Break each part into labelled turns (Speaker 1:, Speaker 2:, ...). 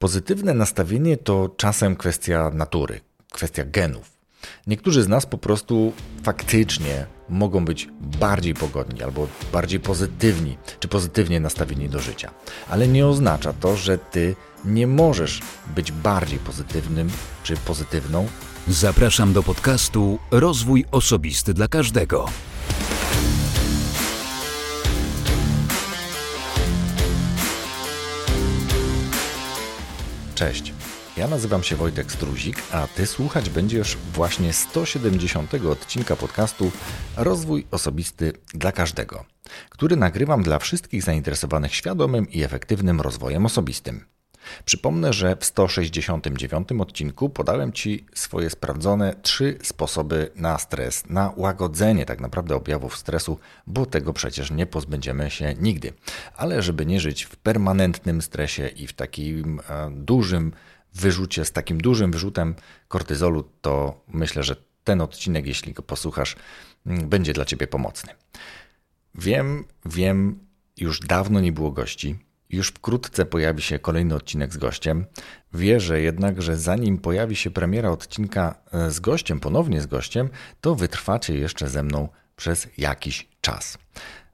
Speaker 1: Pozytywne nastawienie to czasem kwestia natury, kwestia genów. Niektórzy z nas po prostu faktycznie mogą być bardziej pogodni albo bardziej pozytywni czy pozytywnie nastawieni do życia. Ale nie oznacza to, że ty nie możesz być bardziej pozytywnym czy pozytywną.
Speaker 2: Zapraszam do podcastu Rozwój Osobisty dla Każdego.
Speaker 1: Cześć. Ja nazywam się Wojtek Struzik, a Ty słuchać będziesz właśnie 170 odcinka podcastu Rozwój Osobisty dla Każdego, który nagrywam dla wszystkich zainteresowanych świadomym i efektywnym rozwojem osobistym. Przypomnę, że w 169 odcinku podałem Ci swoje sprawdzone trzy sposoby na stres, na łagodzenie tak naprawdę objawów stresu, bo tego przecież nie pozbędziemy się nigdy. Ale żeby nie żyć w permanentnym stresie i w takim e, dużym wyrzucie, z takim dużym wyrzutem kortyzolu, to myślę, że ten odcinek, jeśli go posłuchasz, będzie dla Ciebie pomocny. Wiem, wiem, już dawno nie było gości już wkrótce pojawi się kolejny odcinek z gościem. Wierzę jednak, że zanim pojawi się premiera odcinka e, z gościem, ponownie z gościem, to wytrwacie jeszcze ze mną przez jakiś czas.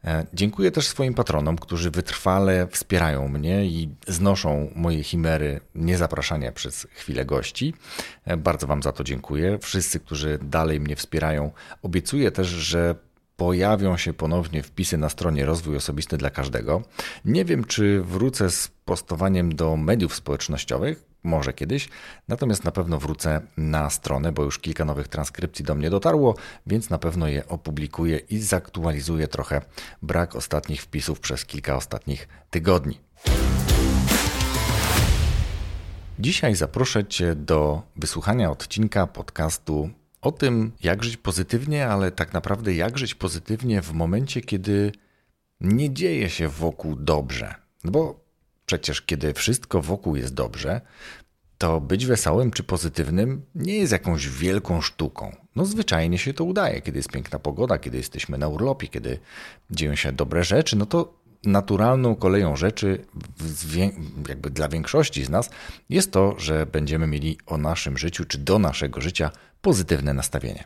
Speaker 1: E, dziękuję też swoim patronom, którzy wytrwale wspierają mnie i znoszą moje chimery niezapraszania przez chwilę gości. E, bardzo Wam za to dziękuję. Wszyscy, którzy dalej mnie wspierają, obiecuję też, że pojawią się ponownie wpisy na stronie Rozwój Osobisty dla Każdego. Nie wiem, czy wrócę z postowaniem do mediów społecznościowych, może kiedyś, natomiast na pewno wrócę na stronę, bo już kilka nowych transkrypcji do mnie dotarło, więc na pewno je opublikuję i zaktualizuję trochę brak ostatnich wpisów przez kilka ostatnich tygodni. Dzisiaj zaproszę Cię do wysłuchania odcinka podcastu o tym, jak żyć pozytywnie, ale tak naprawdę jak żyć pozytywnie w momencie, kiedy nie dzieje się wokół dobrze. No bo przecież, kiedy wszystko wokół jest dobrze, to być wesołym czy pozytywnym nie jest jakąś wielką sztuką. No zwyczajnie się to udaje, kiedy jest piękna pogoda, kiedy jesteśmy na urlopie, kiedy dzieją się dobre rzeczy, no to naturalną koleją rzeczy, jakby dla większości z nas, jest to, że będziemy mieli o naszym życiu czy do naszego życia pozytywne nastawienie.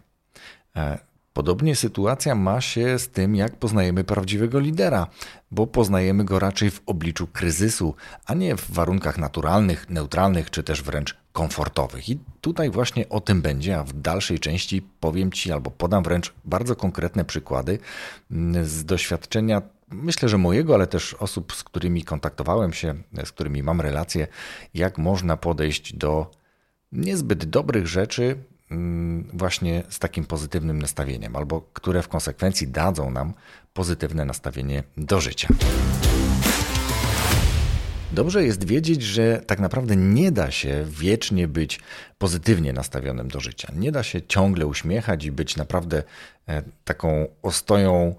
Speaker 1: E, podobnie sytuacja ma się z tym, jak poznajemy prawdziwego lidera, bo poznajemy go raczej w obliczu kryzysu, a nie w warunkach naturalnych, neutralnych czy też wręcz komfortowych. I tutaj właśnie o tym będzie, a w dalszej części powiem Ci albo podam wręcz bardzo konkretne przykłady mm, z doświadczenia myślę, że mojego, ale też osób, z którymi kontaktowałem się, z którymi mam relacje, jak można podejść do niezbyt dobrych rzeczy właśnie z takim pozytywnym nastawieniem, albo które w konsekwencji dadzą nam pozytywne nastawienie do życia. Dobrze jest wiedzieć, że tak naprawdę nie da się wiecznie być pozytywnie nastawionym do życia. Nie da się ciągle uśmiechać i być naprawdę e, taką ostoją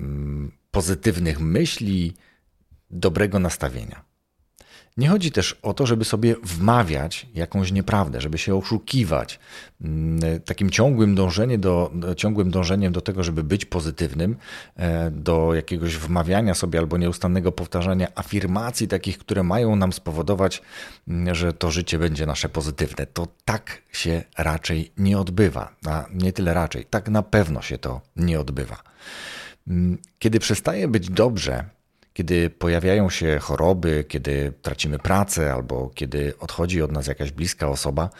Speaker 1: mm, pozytywnych myśli, dobrego nastawienia. Nie chodzi też o to, żeby sobie wmawiać jakąś nieprawdę, żeby się oszukiwać. Mm, takim ciągłym, dążenie do, ciągłym dążeniem do tego, żeby być pozytywnym, e, do jakiegoś wmawiania sobie albo nieustannego powtarzania afirmacji takich, które mają nam spowodować, mm, że to życie będzie nasze pozytywne. To tak się raczej nie odbywa. A nie tyle raczej, tak na pewno się to nie odbywa. Mm, kiedy przestaje być dobrze, kiedy pojawiają się choroby, kiedy tracimy pracę albo kiedy odchodzi od nas jakaś bliska osoba,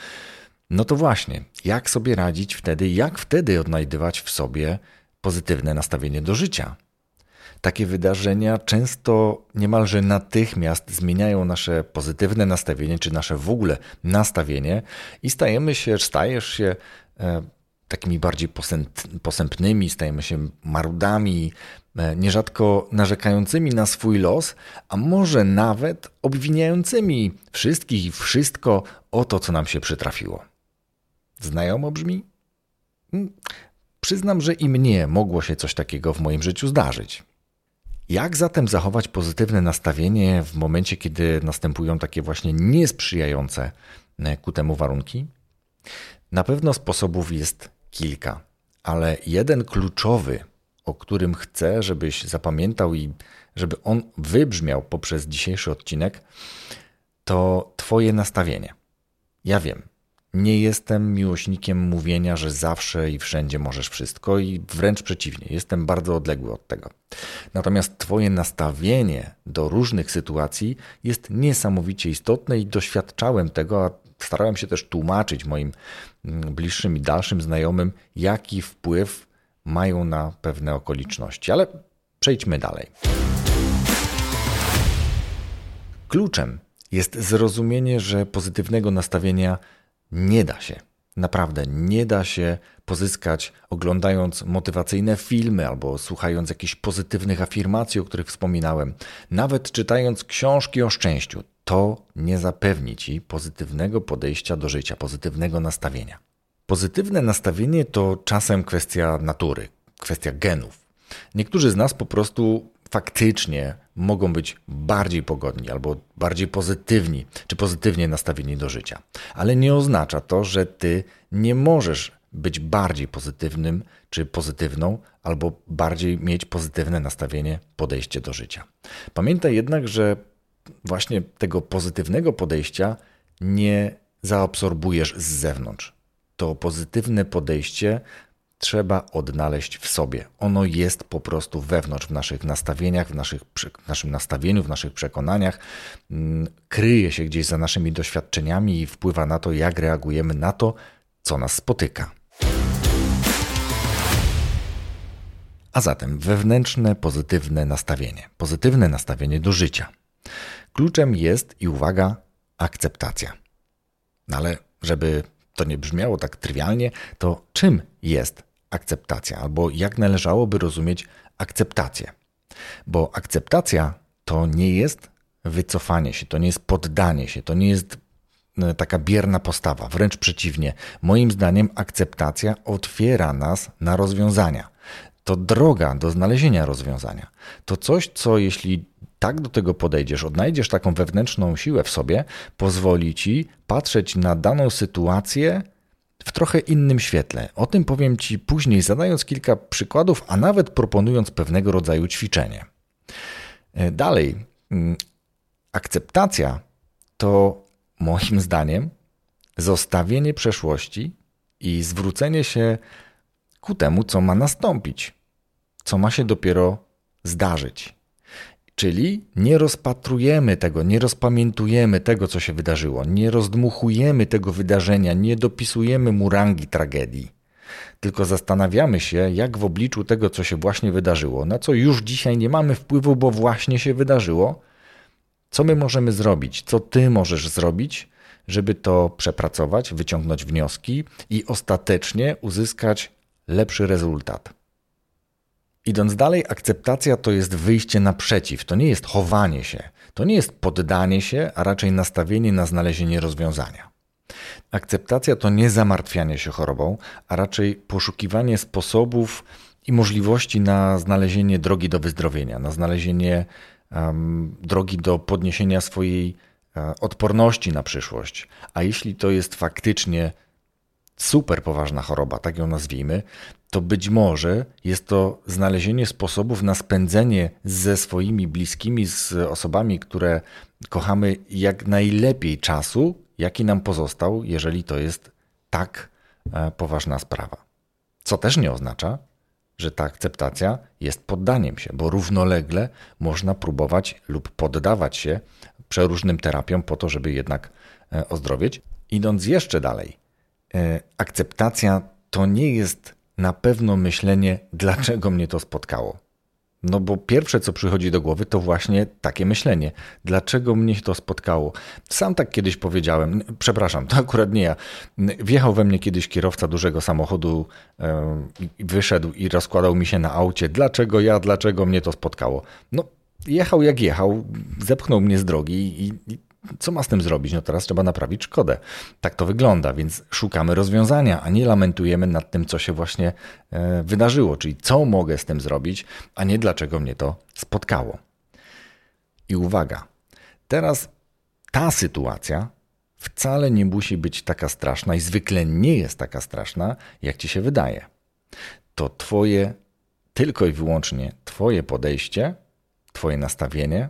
Speaker 1: no to właśnie, jak sobie radzić wtedy, jak wtedy odnajdywać w sobie pozytywne nastawienie do życia? Takie wydarzenia często niemalże natychmiast zmieniają nasze pozytywne nastawienie, czy nasze w ogóle nastawienie, i stajemy się, stajesz się e, takimi bardziej posępnymi, stajemy się marudami, e, nierzadko narzekającymi na swój los, a może nawet obwiniającymi wszystkich i wszystko o to, co nam się przytrafiło. Znajomo brzmi? Hmm, przyznam, że i mnie mogło się coś takiego w moim życiu zdarzyć. Jak zatem zachować pozytywne nastawienie w momencie, kiedy następują takie właśnie niesprzyjające e, ku temu warunki? Na pewno sposobów jest kilka, ale jeden kluczowy, o którym chcę, żebyś zapamiętał i żeby on wybrzmiał poprzez dzisiejszy odcinek, to Twoje nastawienie. Ja wiem, nie jestem miłośnikiem mówienia, że zawsze i wszędzie możesz wszystko, i wręcz przeciwnie, jestem bardzo odległy od tego. Natomiast Twoje nastawienie do różnych sytuacji jest niesamowicie istotne i doświadczałem tego, a starałem się też tłumaczyć moim mm, bliższym i dalszym znajomym, jaki wpływ mają na pewne okoliczności. Ale przejdźmy dalej. Kluczem jest zrozumienie, że pozytywnego nastawienia nie da się. Naprawdę nie da się pozyskać oglądając motywacyjne filmy albo słuchając jakichś pozytywnych afirmacji, o których wspominałem, nawet czytając książki o szczęściu. To nie zapewni ci pozytywnego podejścia do życia, pozytywnego nastawienia. Pozytywne nastawienie to czasem kwestia natury, kwestia genów. Niektórzy z nas po prostu faktycznie mogą być bardziej pogodni albo bardziej pozytywni, czy pozytywnie nastawieni do życia. Ale nie oznacza to, że ty nie możesz być bardziej pozytywnym czy pozytywną, albo bardziej mieć pozytywne nastawienie, podejście do życia. Pamiętaj jednak, że właśnie tego pozytywnego podejścia nie zaabsorbujesz z zewnątrz. To pozytywne podejście trzeba odnaleźć w sobie. Ono jest po prostu wewnątrz, w naszych nastawieniach, w, naszych, w naszym nastawieniu, w naszych przekonaniach. Mm, kryje się gdzieś za naszymi doświadczeniami i wpływa na to, jak reagujemy na to, co nas spotyka. A zatem wewnętrzne, pozytywne nastawienie. Pozytywne nastawienie do życia. Kluczem jest i uwaga, akceptacja. No ale żeby to nie brzmiało tak trywialnie, to czym jest akceptacja, albo jak należałoby rozumieć akceptację? Bo akceptacja to nie jest wycofanie się, to nie jest poddanie się, to nie jest e, taka bierna postawa. Wręcz przeciwnie, moim zdaniem akceptacja otwiera nas na rozwiązania. To droga do znalezienia rozwiązania. To coś, co jeśli tak do tego podejdziesz, odnajdziesz taką wewnętrzną siłę w sobie, pozwoli ci patrzeć na daną sytuację w trochę innym świetle. O tym powiem Ci później, zadając kilka przykładów, a nawet proponując pewnego rodzaju ćwiczenie. E, dalej, mm, akceptacja to moim zdaniem zostawienie przeszłości i zwrócenie się ku temu, co ma nastąpić, co ma się dopiero zdarzyć. Czyli nie rozpatrujemy tego, nie rozpamiętujemy tego, co się wydarzyło, nie rozdmuchujemy tego wydarzenia, nie dopisujemy mu rangi tragedii, tylko zastanawiamy się, jak w obliczu tego, co się właśnie wydarzyło, na co już dzisiaj nie mamy wpływu, bo właśnie się wydarzyło, co my możemy zrobić, co ty możesz zrobić, żeby to przepracować, wyciągnąć wnioski i ostatecznie uzyskać lepszy rezultat. Idąc dalej, akceptacja to jest wyjście naprzeciw, to nie jest chowanie się, to nie jest poddanie się, a raczej nastawienie na znalezienie rozwiązania. Akceptacja to nie zamartwianie się chorobą, a raczej poszukiwanie sposobów i możliwości na znalezienie drogi do wyzdrowienia, na znalezienie um, drogi do podniesienia swojej um, odporności na przyszłość. A jeśli to jest faktycznie super poważna choroba, tak ją nazwijmy, to być może jest to znalezienie sposobów na spędzenie ze swoimi bliskimi, z osobami, które kochamy, jak najlepiej czasu, jaki nam pozostał, jeżeli to jest tak e, poważna sprawa. Co też nie oznacza, że ta akceptacja jest poddaniem się, bo równolegle można próbować lub poddawać się przeróżnym terapiom po to, żeby jednak e, ozdrowieć. Idąc jeszcze dalej, akceptacja to nie jest na pewno myślenie, dlaczego mnie to spotkało. No bo pierwsze, co przychodzi do głowy, to właśnie takie myślenie. Dlaczego mnie to spotkało? Sam tak kiedyś powiedziałem, przepraszam, to akurat nie ja. Wjechał we mnie kiedyś kierowca dużego samochodu, wyszedł i rozkładał mi się na aucie. Dlaczego ja, dlaczego mnie to spotkało? No, jechał jak jechał, zepchnął mnie z drogi i, co ma z tym zrobić? No teraz trzeba naprawić szkodę. Tak to wygląda, więc szukamy rozwiązania, a nie lamentujemy nad tym, co się właśnie e, wydarzyło, czyli co mogę z tym zrobić, a nie dlaczego mnie to spotkało. I uwaga, teraz ta sytuacja wcale nie musi być taka straszna i zwykle nie jest taka straszna, jak ci się wydaje. To Twoje, tylko i wyłącznie Twoje podejście, Twoje nastawienie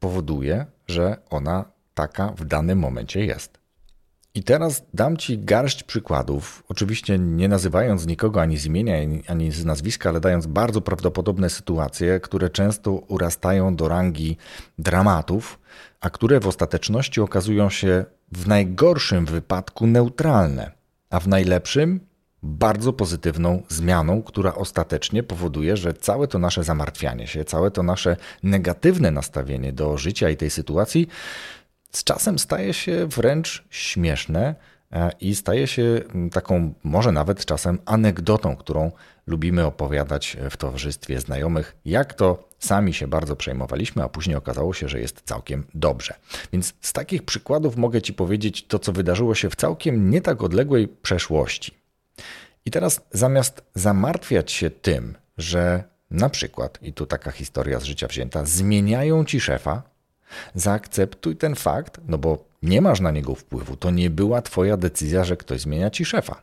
Speaker 1: powoduje, że ona taka w danym momencie jest. I teraz dam Ci garść przykładów, oczywiście nie nazywając nikogo ani z imienia, ani z nazwiska, ale dając bardzo prawdopodobne sytuacje, które często urastają do rangi dramatów, a które w ostateczności okazują się w najgorszym wypadku neutralne, a w najlepszym bardzo pozytywną zmianą, która ostatecznie powoduje, że całe to nasze zamartwianie się, całe to nasze negatywne nastawienie do życia i tej sytuacji z czasem staje się wręcz śmieszne e, i staje się taką, może nawet czasem anegdotą, którą lubimy opowiadać w towarzystwie znajomych, jak to sami się bardzo przejmowaliśmy, a później okazało się, że jest całkiem dobrze. Więc z takich przykładów mogę Ci powiedzieć to, co wydarzyło się w całkiem nie tak odległej przeszłości. I teraz zamiast zamartwiać się tym, że na przykład, i tu taka historia z życia wzięta, zmieniają Ci szefa, Zaakceptuj ten fakt, no bo nie masz na niego wpływu. To nie była Twoja decyzja, że ktoś zmienia ci szefa.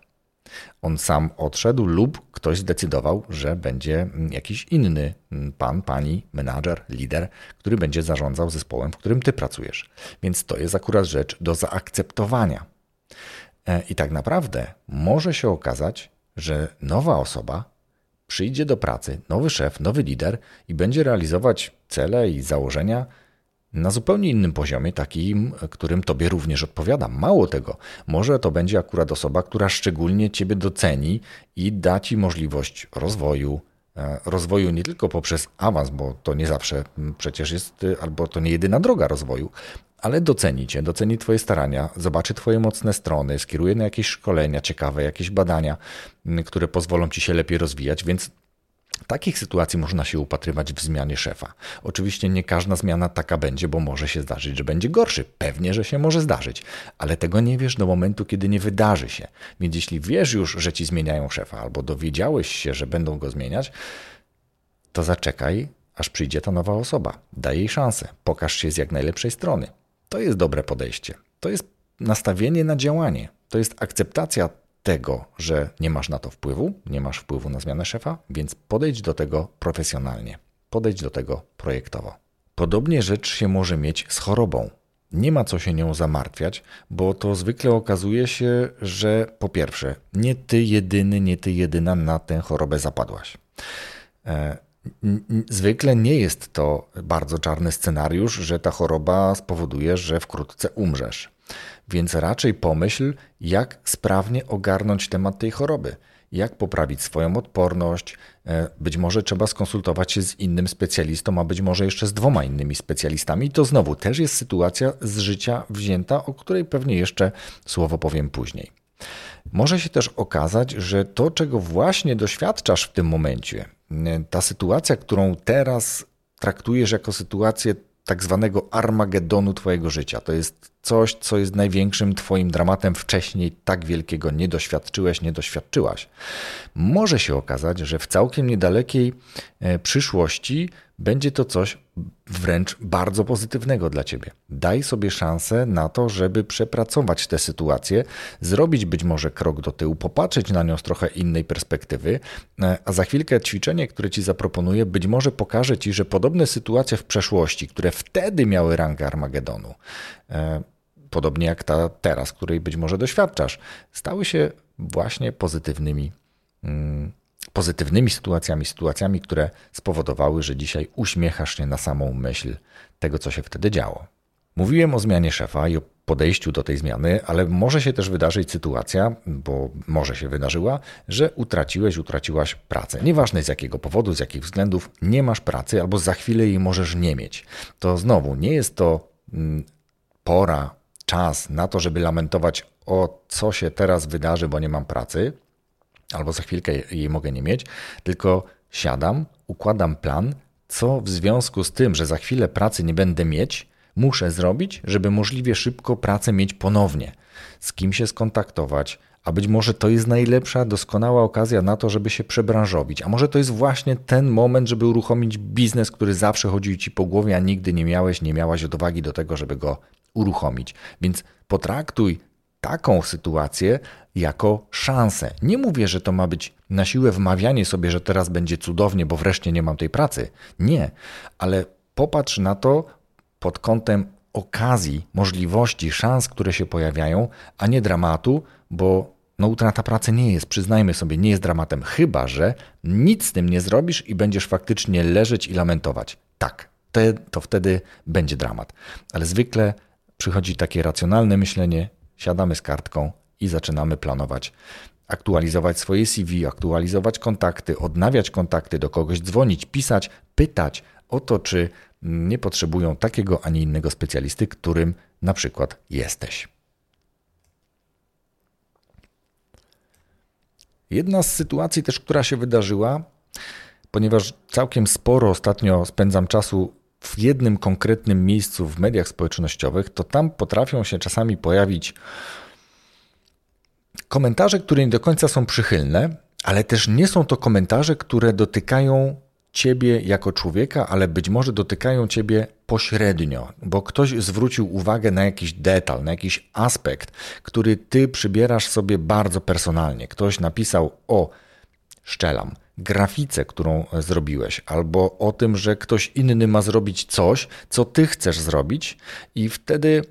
Speaker 1: On sam odszedł, lub ktoś zdecydował, że będzie jakiś inny pan, pani, menadżer, lider, który będzie zarządzał zespołem, w którym ty pracujesz. Więc to jest akurat rzecz do zaakceptowania. E, I tak naprawdę może się okazać, że nowa osoba przyjdzie do pracy, nowy szef, nowy lider i będzie realizować cele i założenia na zupełnie innym poziomie, takim, którym Tobie również odpowiada. Mało tego, może to będzie akurat osoba, która szczególnie Ciebie doceni i da Ci możliwość rozwoju, e, rozwoju nie tylko poprzez awans, bo to nie zawsze przecież jest, albo to nie jedyna droga rozwoju, ale doceni Cię, doceni Twoje starania, zobaczy Twoje mocne strony, skieruje na jakieś szkolenia ciekawe, jakieś badania, które pozwolą Ci się lepiej rozwijać, więc Takich sytuacji można się upatrywać w zmianie szefa. Oczywiście nie każda zmiana taka będzie, bo może się zdarzyć, że będzie gorszy. Pewnie, że się może zdarzyć, ale tego nie wiesz do momentu, kiedy nie wydarzy się. Więc jeśli wiesz już, że ci zmieniają szefa, albo dowiedziałeś się, że będą go zmieniać, to zaczekaj, aż przyjdzie ta nowa osoba. Daj jej szansę, pokaż się z jak najlepszej strony. To jest dobre podejście. To jest nastawienie na działanie. To jest akceptacja tego, że nie masz na to wpływu, nie masz wpływu na zmianę szefa, więc podejdź do tego profesjonalnie, podejdź do tego projektowo. Podobnie rzecz się może mieć z chorobą. Nie ma co się nią zamartwiać, bo to zwykle okazuje się, że po pierwsze, nie ty jedyny, nie ty jedyna na tę chorobę zapadłaś. E, zwykle nie jest to bardzo czarny scenariusz, że ta choroba spowoduje, że wkrótce umrzesz. Więc raczej pomyśl, jak sprawnie ogarnąć temat tej choroby, jak poprawić swoją odporność. E, być może trzeba skonsultować się z innym specjalistą, a być może jeszcze z dwoma innymi specjalistami. I to znowu też jest sytuacja z życia wzięta, o której pewnie jeszcze słowo powiem później. Może się też okazać, że to, czego właśnie doświadczasz w tym momencie, e, ta sytuacja, którą teraz traktujesz jako sytuację tak zwanego Armagedonu Twojego życia. To jest coś, co jest największym Twoim dramatem. Wcześniej tak wielkiego nie doświadczyłeś, nie doświadczyłaś. Może się okazać, że w całkiem niedalekiej e, przyszłości będzie to coś wręcz bardzo pozytywnego dla ciebie. Daj sobie szansę na to, żeby przepracować tę sytuację, zrobić być może krok do tyłu, popatrzeć na nią z trochę innej perspektywy, e, a za chwilkę ćwiczenie, które ci zaproponuję, być może pokaże ci, że podobne sytuacje w przeszłości, które wtedy miały rangę Armagedonu, e, podobnie jak ta teraz, której być może doświadczasz, stały się właśnie pozytywnymi mm, pozytywnymi sytuacjami, sytuacjami, które spowodowały, że dzisiaj uśmiechasz się na samą myśl tego, co się wtedy działo. Mówiłem o zmianie szefa i o podejściu do tej zmiany, ale może się też wydarzyć sytuacja, bo może się wydarzyła, że utraciłeś, utraciłaś pracę. Nieważne z jakiego powodu, z jakich względów, nie masz pracy albo za chwilę jej możesz nie mieć. To znowu nie jest to mm, pora, czas na to, żeby lamentować o co się teraz wydarzy, bo nie mam pracy, albo za chwilkę jej mogę nie mieć, tylko siadam, układam plan, co w związku z tym, że za chwilę pracy nie będę mieć, muszę zrobić, żeby możliwie szybko pracę mieć ponownie. Z kim się skontaktować, a być może to jest najlepsza, doskonała okazja na to, żeby się przebranżowić. A może to jest właśnie ten moment, żeby uruchomić biznes, który zawsze chodził ci po głowie, a nigdy nie miałeś, nie miałaś odwagi do tego, żeby go uruchomić. Więc potraktuj taką sytuację jako szansę. Nie mówię, że to ma być na siłę wmawianie sobie, że teraz będzie cudownie, bo wreszcie nie mam tej pracy. Nie, ale popatrz na to pod kątem okazji, możliwości, szans, które się pojawiają, a nie dramatu, bo no, utrata pracy nie jest, przyznajmy sobie, nie jest dramatem, chyba że nic z tym nie zrobisz i będziesz faktycznie leżeć i lamentować. Tak, te, to wtedy będzie dramat. Ale zwykle przychodzi takie racjonalne myślenie, siadamy z kartką i zaczynamy planować aktualizować swoje CV, aktualizować kontakty, odnawiać kontakty, do kogoś dzwonić, pisać, pytać o to, czy nie potrzebują takiego, a nie innego specjalisty, którym na przykład jesteś. Jedna z sytuacji też, która się wydarzyła, ponieważ całkiem sporo ostatnio spędzam czasu w jednym konkretnym miejscu w mediach społecznościowych, to tam potrafią się czasami pojawić komentarze, które nie do końca są przychylne, ale też nie są to komentarze, które dotykają ciebie jako człowieka, ale być może dotykają ciebie pośrednio, bo ktoś zwrócił uwagę na jakiś detal, na jakiś aspekt, który ty przybierasz sobie bardzo personalnie. Ktoś napisał o szczelam, grafice, którą zrobiłeś, albo o tym, że ktoś inny ma zrobić coś, co ty chcesz zrobić, i wtedy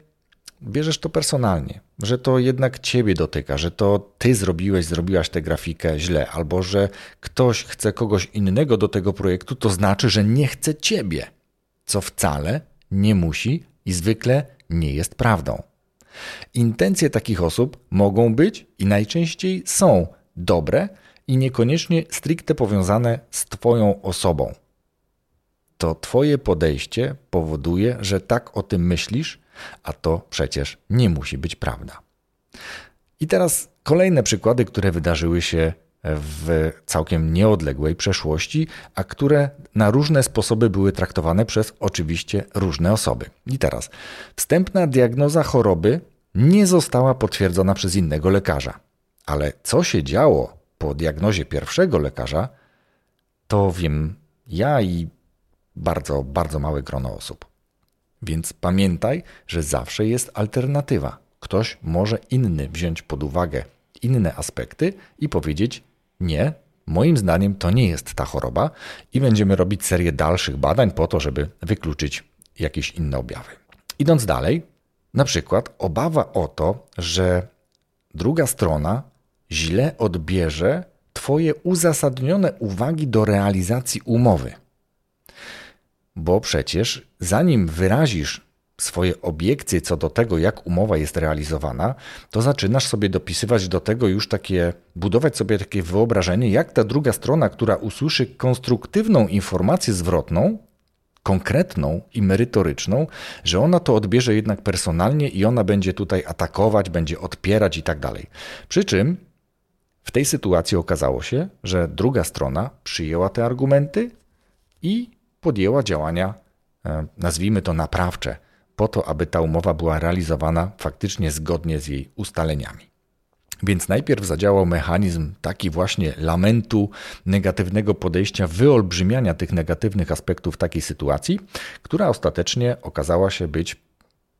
Speaker 1: bierzesz to personalnie, że to jednak ciebie dotyka, że to ty zrobiłeś, zrobiłaś tę grafikę źle, albo że ktoś chce kogoś innego do tego projektu, to znaczy, że nie chce ciebie, co wcale nie musi i zwykle nie jest prawdą. Intencje takich osób mogą być i najczęściej są dobre i niekoniecznie stricte powiązane z Twoją osobą. To Twoje podejście powoduje, że tak o tym myślisz a to przecież nie musi być prawda. I teraz kolejne przykłady, które wydarzyły się w całkiem nieodległej przeszłości, a które na różne sposoby były traktowane przez oczywiście różne osoby. I teraz, wstępna diagnoza choroby nie została potwierdzona przez innego lekarza. Ale co się działo po diagnozie pierwszego lekarza, to wiem ja i bardzo, bardzo małe grono osób. Więc pamiętaj, że zawsze jest alternatywa. Ktoś może inny wziąć pod uwagę inne aspekty i powiedzieć: Nie, moim zdaniem to nie jest ta choroba, i będziemy robić serię dalszych badań po to, żeby wykluczyć jakieś inne objawy. Idąc dalej, na przykład obawa o to, że druga strona źle odbierze Twoje uzasadnione uwagi do realizacji umowy bo przecież zanim wyrazisz swoje obiekcje co do tego, jak umowa jest realizowana, to zaczynasz sobie dopisywać do tego już takie, budować sobie takie wyobrażenie, jak ta druga strona, która usłyszy konstruktywną informację zwrotną, konkretną i merytoryczną, że ona to odbierze jednak personalnie i ona będzie tutaj atakować, będzie odpierać i tak dalej. Przy czym w tej sytuacji okazało się, że druga strona przyjęła te argumenty i podjęła działania, e, nazwijmy to naprawcze, po to, aby ta umowa była realizowana faktycznie zgodnie z jej ustaleniami. Więc najpierw zadziałał mechanizm taki właśnie lamentu, negatywnego podejścia, wyolbrzymiania tych negatywnych aspektów takiej sytuacji, która ostatecznie okazała się być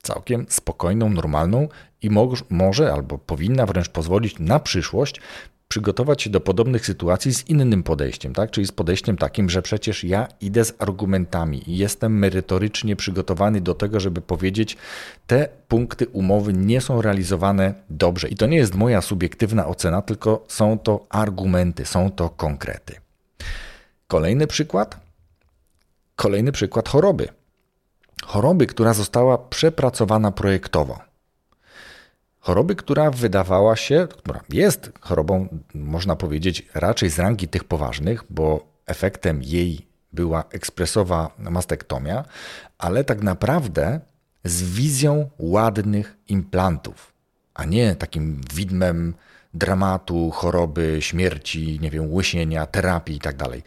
Speaker 1: całkiem spokojną, normalną i może albo powinna wręcz pozwolić na przyszłość przygotować się do podobnych sytuacji z innym podejściem, tak? czyli z podejściem takim, że przecież ja idę z argumentami i jestem merytorycznie przygotowany do tego, żeby powiedzieć, te punkty umowy nie są realizowane dobrze. I to nie jest moja subiektywna ocena, tylko są to argumenty, są to konkrety. Kolejny przykład. Kolejny przykład choroby. Choroby, która została przepracowana projektowo choroby, która wydawała się, która jest chorobą, można powiedzieć, raczej z rangi tych poważnych, bo efektem jej była ekspresowa mastektomia, ale tak naprawdę z wizją ładnych implantów, a nie takim widmem dramatu, choroby, śmierci, nie wiem, łysienia, terapii itd. Tak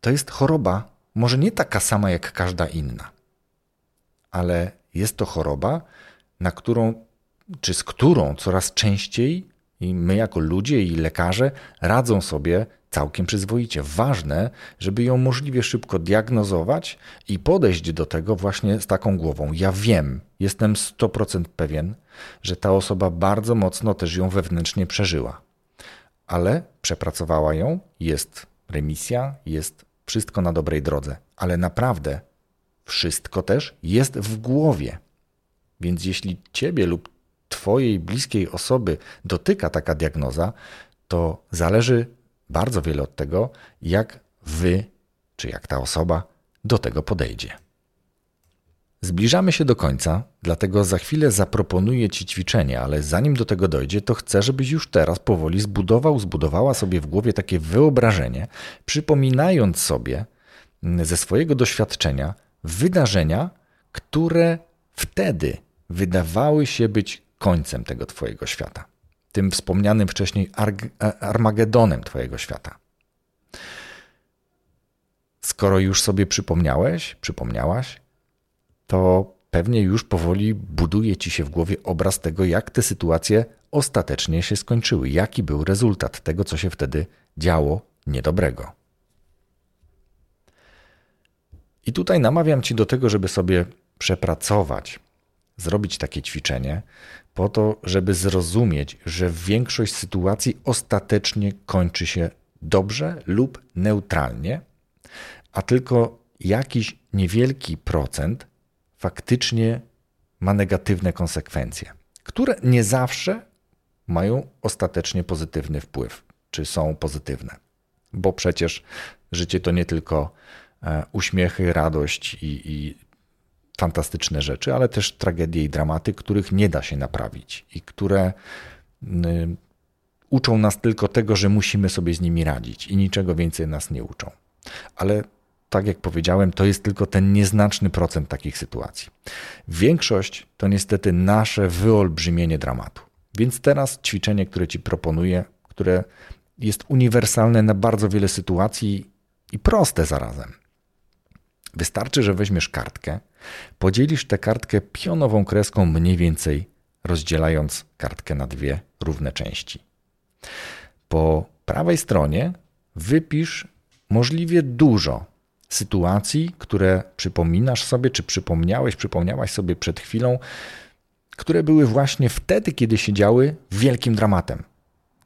Speaker 1: to jest choroba, może nie taka sama jak każda inna, ale jest to choroba, na którą czy z którą coraz częściej i my jako ludzie i lekarze radzą sobie całkiem przyzwoicie. Ważne, żeby ją możliwie szybko diagnozować i podejść do tego właśnie z taką głową. Ja wiem, jestem 100% pewien, że ta osoba bardzo mocno też ją wewnętrznie przeżyła. Ale przepracowała ją, jest remisja, jest wszystko na dobrej drodze. Ale naprawdę wszystko też jest w głowie. Więc jeśli ciebie lub twojej bliskiej osoby dotyka taka diagnoza, to zależy bardzo wiele od tego, jak wy, czy jak ta osoba do tego podejdzie. Zbliżamy się do końca, dlatego za chwilę zaproponuję Ci ćwiczenie, ale zanim do tego dojdzie, to chcę, żebyś już teraz powoli zbudował, zbudowała sobie w głowie takie wyobrażenie, przypominając sobie ze swojego doświadczenia wydarzenia, które wtedy wydawały się być końcem tego Twojego świata. Tym wspomnianym wcześniej Armagedonem Twojego świata. Skoro już sobie przypomniałeś, przypomniałaś, to pewnie już powoli buduje ci się w głowie obraz tego, jak te sytuacje ostatecznie się skończyły, jaki był rezultat tego, co się wtedy działo niedobrego. I tutaj namawiam ci do tego, żeby sobie przepracować, zrobić takie ćwiczenie, po to, żeby zrozumieć, że większość sytuacji ostatecznie kończy się dobrze lub neutralnie, a tylko jakiś niewielki procent faktycznie ma negatywne konsekwencje, które nie zawsze mają ostatecznie pozytywny wpływ, czy są pozytywne. Bo przecież życie to nie tylko e, uśmiechy, radość i, i fantastyczne rzeczy, ale też tragedie i dramaty, których nie da się naprawić i które uczą nas tylko tego, że musimy sobie z nimi radzić i niczego więcej nas nie uczą. Ale tak jak powiedziałem, to jest tylko ten nieznaczny procent takich sytuacji. Większość to niestety nasze wyolbrzymienie dramatu. Więc teraz ćwiczenie, które Ci proponuję, które jest uniwersalne na bardzo wiele sytuacji i proste zarazem. Wystarczy, że weźmiesz kartkę, podzielisz tę kartkę pionową kreską mniej więcej, rozdzielając kartkę na dwie równe części. Po prawej stronie wypisz możliwie dużo sytuacji, które przypominasz sobie, czy przypomniałeś, przypomniałaś sobie przed chwilą, które były właśnie wtedy, kiedy się działy wielkim dramatem.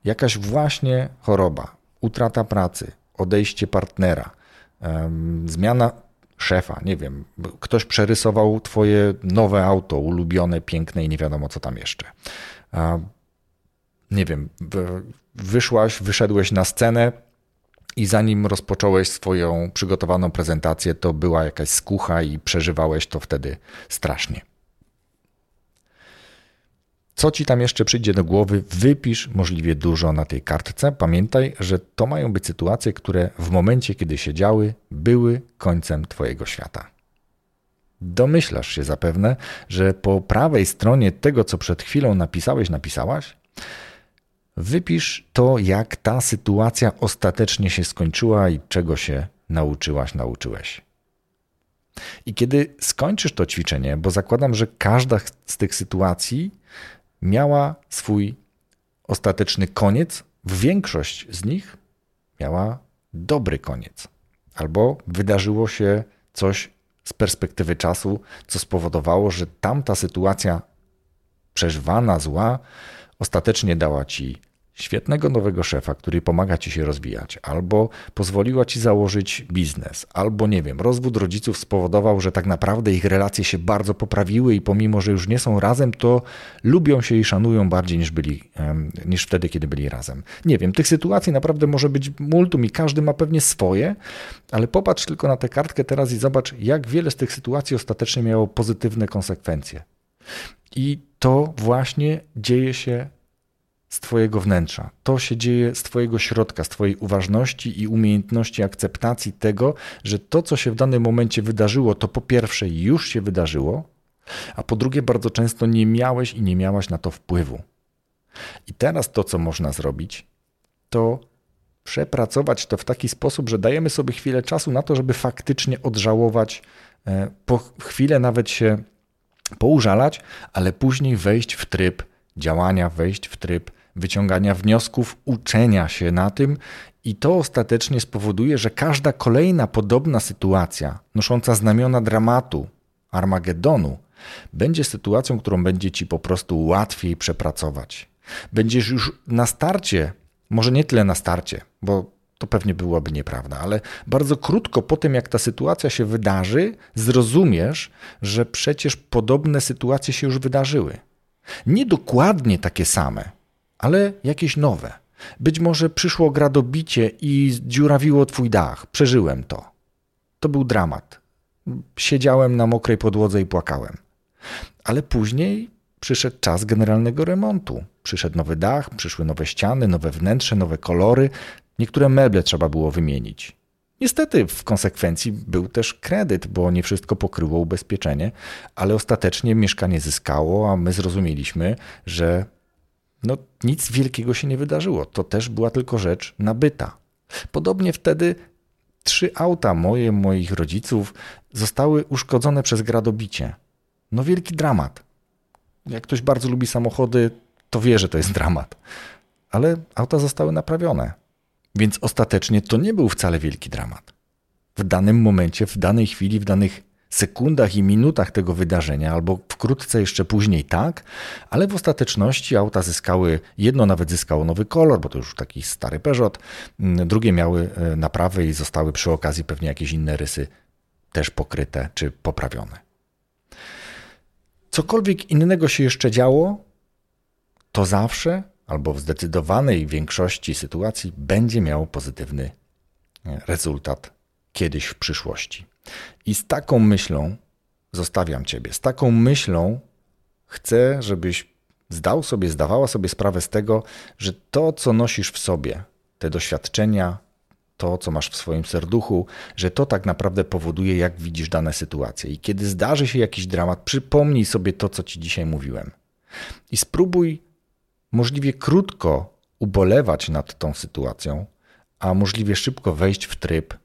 Speaker 1: Jakaś właśnie choroba, utrata pracy, odejście partnera, zmiana szefa, nie wiem, ktoś przerysował twoje nowe auto, ulubione, piękne i nie wiadomo co tam jeszcze. Nie wiem, wyszłaś, wyszedłeś na scenę, i zanim rozpocząłeś swoją przygotowaną prezentację, to była jakaś skucha i przeżywałeś to wtedy strasznie. Co ci tam jeszcze przyjdzie do głowy, wypisz możliwie dużo na tej kartce. Pamiętaj, że to mają być sytuacje, które w momencie, kiedy się działy, były końcem Twojego świata. Domyślasz się zapewne, że po prawej stronie tego, co przed chwilą napisałeś, napisałaś, Wypisz to, jak ta sytuacja ostatecznie się skończyła i czego się nauczyłaś, nauczyłeś. I kiedy skończysz to ćwiczenie, bo zakładam, że każda z tych sytuacji miała swój ostateczny koniec, większość z nich miała dobry koniec, albo wydarzyło się coś z perspektywy czasu, co spowodowało, że tamta sytuacja przeżywana, zła, ostatecznie dała ci świetnego nowego szefa, który pomaga ci się rozwijać, albo pozwoliła ci założyć biznes, albo nie wiem, rozwód rodziców spowodował, że tak naprawdę ich relacje się bardzo poprawiły i pomimo, że już nie są razem, to lubią się i szanują bardziej niż byli, niż wtedy, kiedy byli razem. Nie wiem, tych sytuacji naprawdę może być multum i każdy ma pewnie swoje, ale popatrz tylko na tę kartkę teraz i zobacz, jak wiele z tych sytuacji ostatecznie miało pozytywne konsekwencje. I to właśnie dzieje się z Twojego wnętrza. To się dzieje z Twojego środka, z Twojej uważności i umiejętności akceptacji tego, że to, co się w danym momencie wydarzyło, to po pierwsze już się wydarzyło, a po drugie bardzo często nie miałeś i nie miałaś na to wpływu. I teraz to, co można zrobić, to przepracować to w taki sposób, że dajemy sobie chwilę czasu na to, żeby faktycznie odżałować, e, po chwilę nawet się poużalać, ale później wejść w tryb działania, wejść w tryb wyciągania wniosków, uczenia się na tym, i to ostatecznie spowoduje, że każda kolejna podobna sytuacja, nosząca znamiona dramatu, Armagedonu, będzie sytuacją, którą będzie ci po prostu łatwiej przepracować. Będziesz już na starcie, może nie tyle na starcie, bo to pewnie byłaby nieprawda, ale bardzo krótko po tym, jak ta sytuacja się wydarzy, zrozumiesz, że przecież podobne sytuacje się już wydarzyły. Nie dokładnie takie same, ale jakieś nowe. Być może przyszło gradobicie i zdziurawiło twój dach. Przeżyłem to. To był dramat. Siedziałem na mokrej podłodze i płakałem. Ale później przyszedł czas generalnego remontu. Przyszedł nowy dach, przyszły nowe ściany, nowe wnętrze, nowe kolory. Niektóre meble trzeba było wymienić. Niestety w konsekwencji był też kredyt, bo nie wszystko pokryło ubezpieczenie, ale ostatecznie mieszkanie zyskało, a my zrozumieliśmy, że no, nic wielkiego się nie wydarzyło. To też była tylko rzecz nabyta. Podobnie wtedy trzy auta moje, moich rodziców zostały uszkodzone przez gradobicie. No wielki dramat. Jak ktoś bardzo lubi samochody, to wie, że to jest dramat. Ale auta zostały naprawione. Więc ostatecznie to nie był wcale wielki dramat. W danym momencie, w danej chwili, w danych sekundach i minutach tego wydarzenia, albo wkrótce jeszcze później tak, ale w ostateczności auta zyskały, jedno nawet zyskało nowy kolor, bo to już taki stary Peugeot, mm, drugie miały e, naprawy i zostały przy okazji pewnie jakieś inne rysy też pokryte czy poprawione. Cokolwiek innego się jeszcze działo, to zawsze albo w zdecydowanej większości sytuacji będzie miało pozytywny e, rezultat kiedyś w przyszłości. I z taką myślą zostawiam Ciebie. Z taką myślą chcę, żebyś zdał sobie, zdawała sobie sprawę z tego, że to, co nosisz w sobie, te doświadczenia, to, co masz w swoim serduchu, że to tak naprawdę powoduje, jak widzisz dane sytuacje. I kiedy zdarzy się jakiś dramat, przypomnij sobie to, co Ci dzisiaj mówiłem. I spróbuj możliwie krótko ubolewać nad tą sytuacją, a możliwie szybko wejść w tryb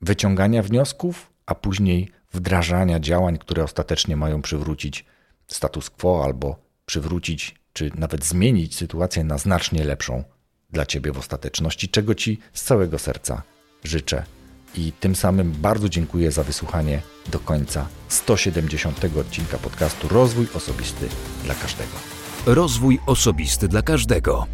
Speaker 1: wyciągania wniosków, a później wdrażania działań, które ostatecznie mają przywrócić status quo albo przywrócić, czy nawet zmienić sytuację na znacznie lepszą dla Ciebie w ostateczności, czego Ci z całego serca życzę. I tym samym bardzo dziękuję za wysłuchanie do końca 170 odcinka podcastu Rozwój Osobisty dla Każdego.
Speaker 2: Rozwój Osobisty dla Każdego.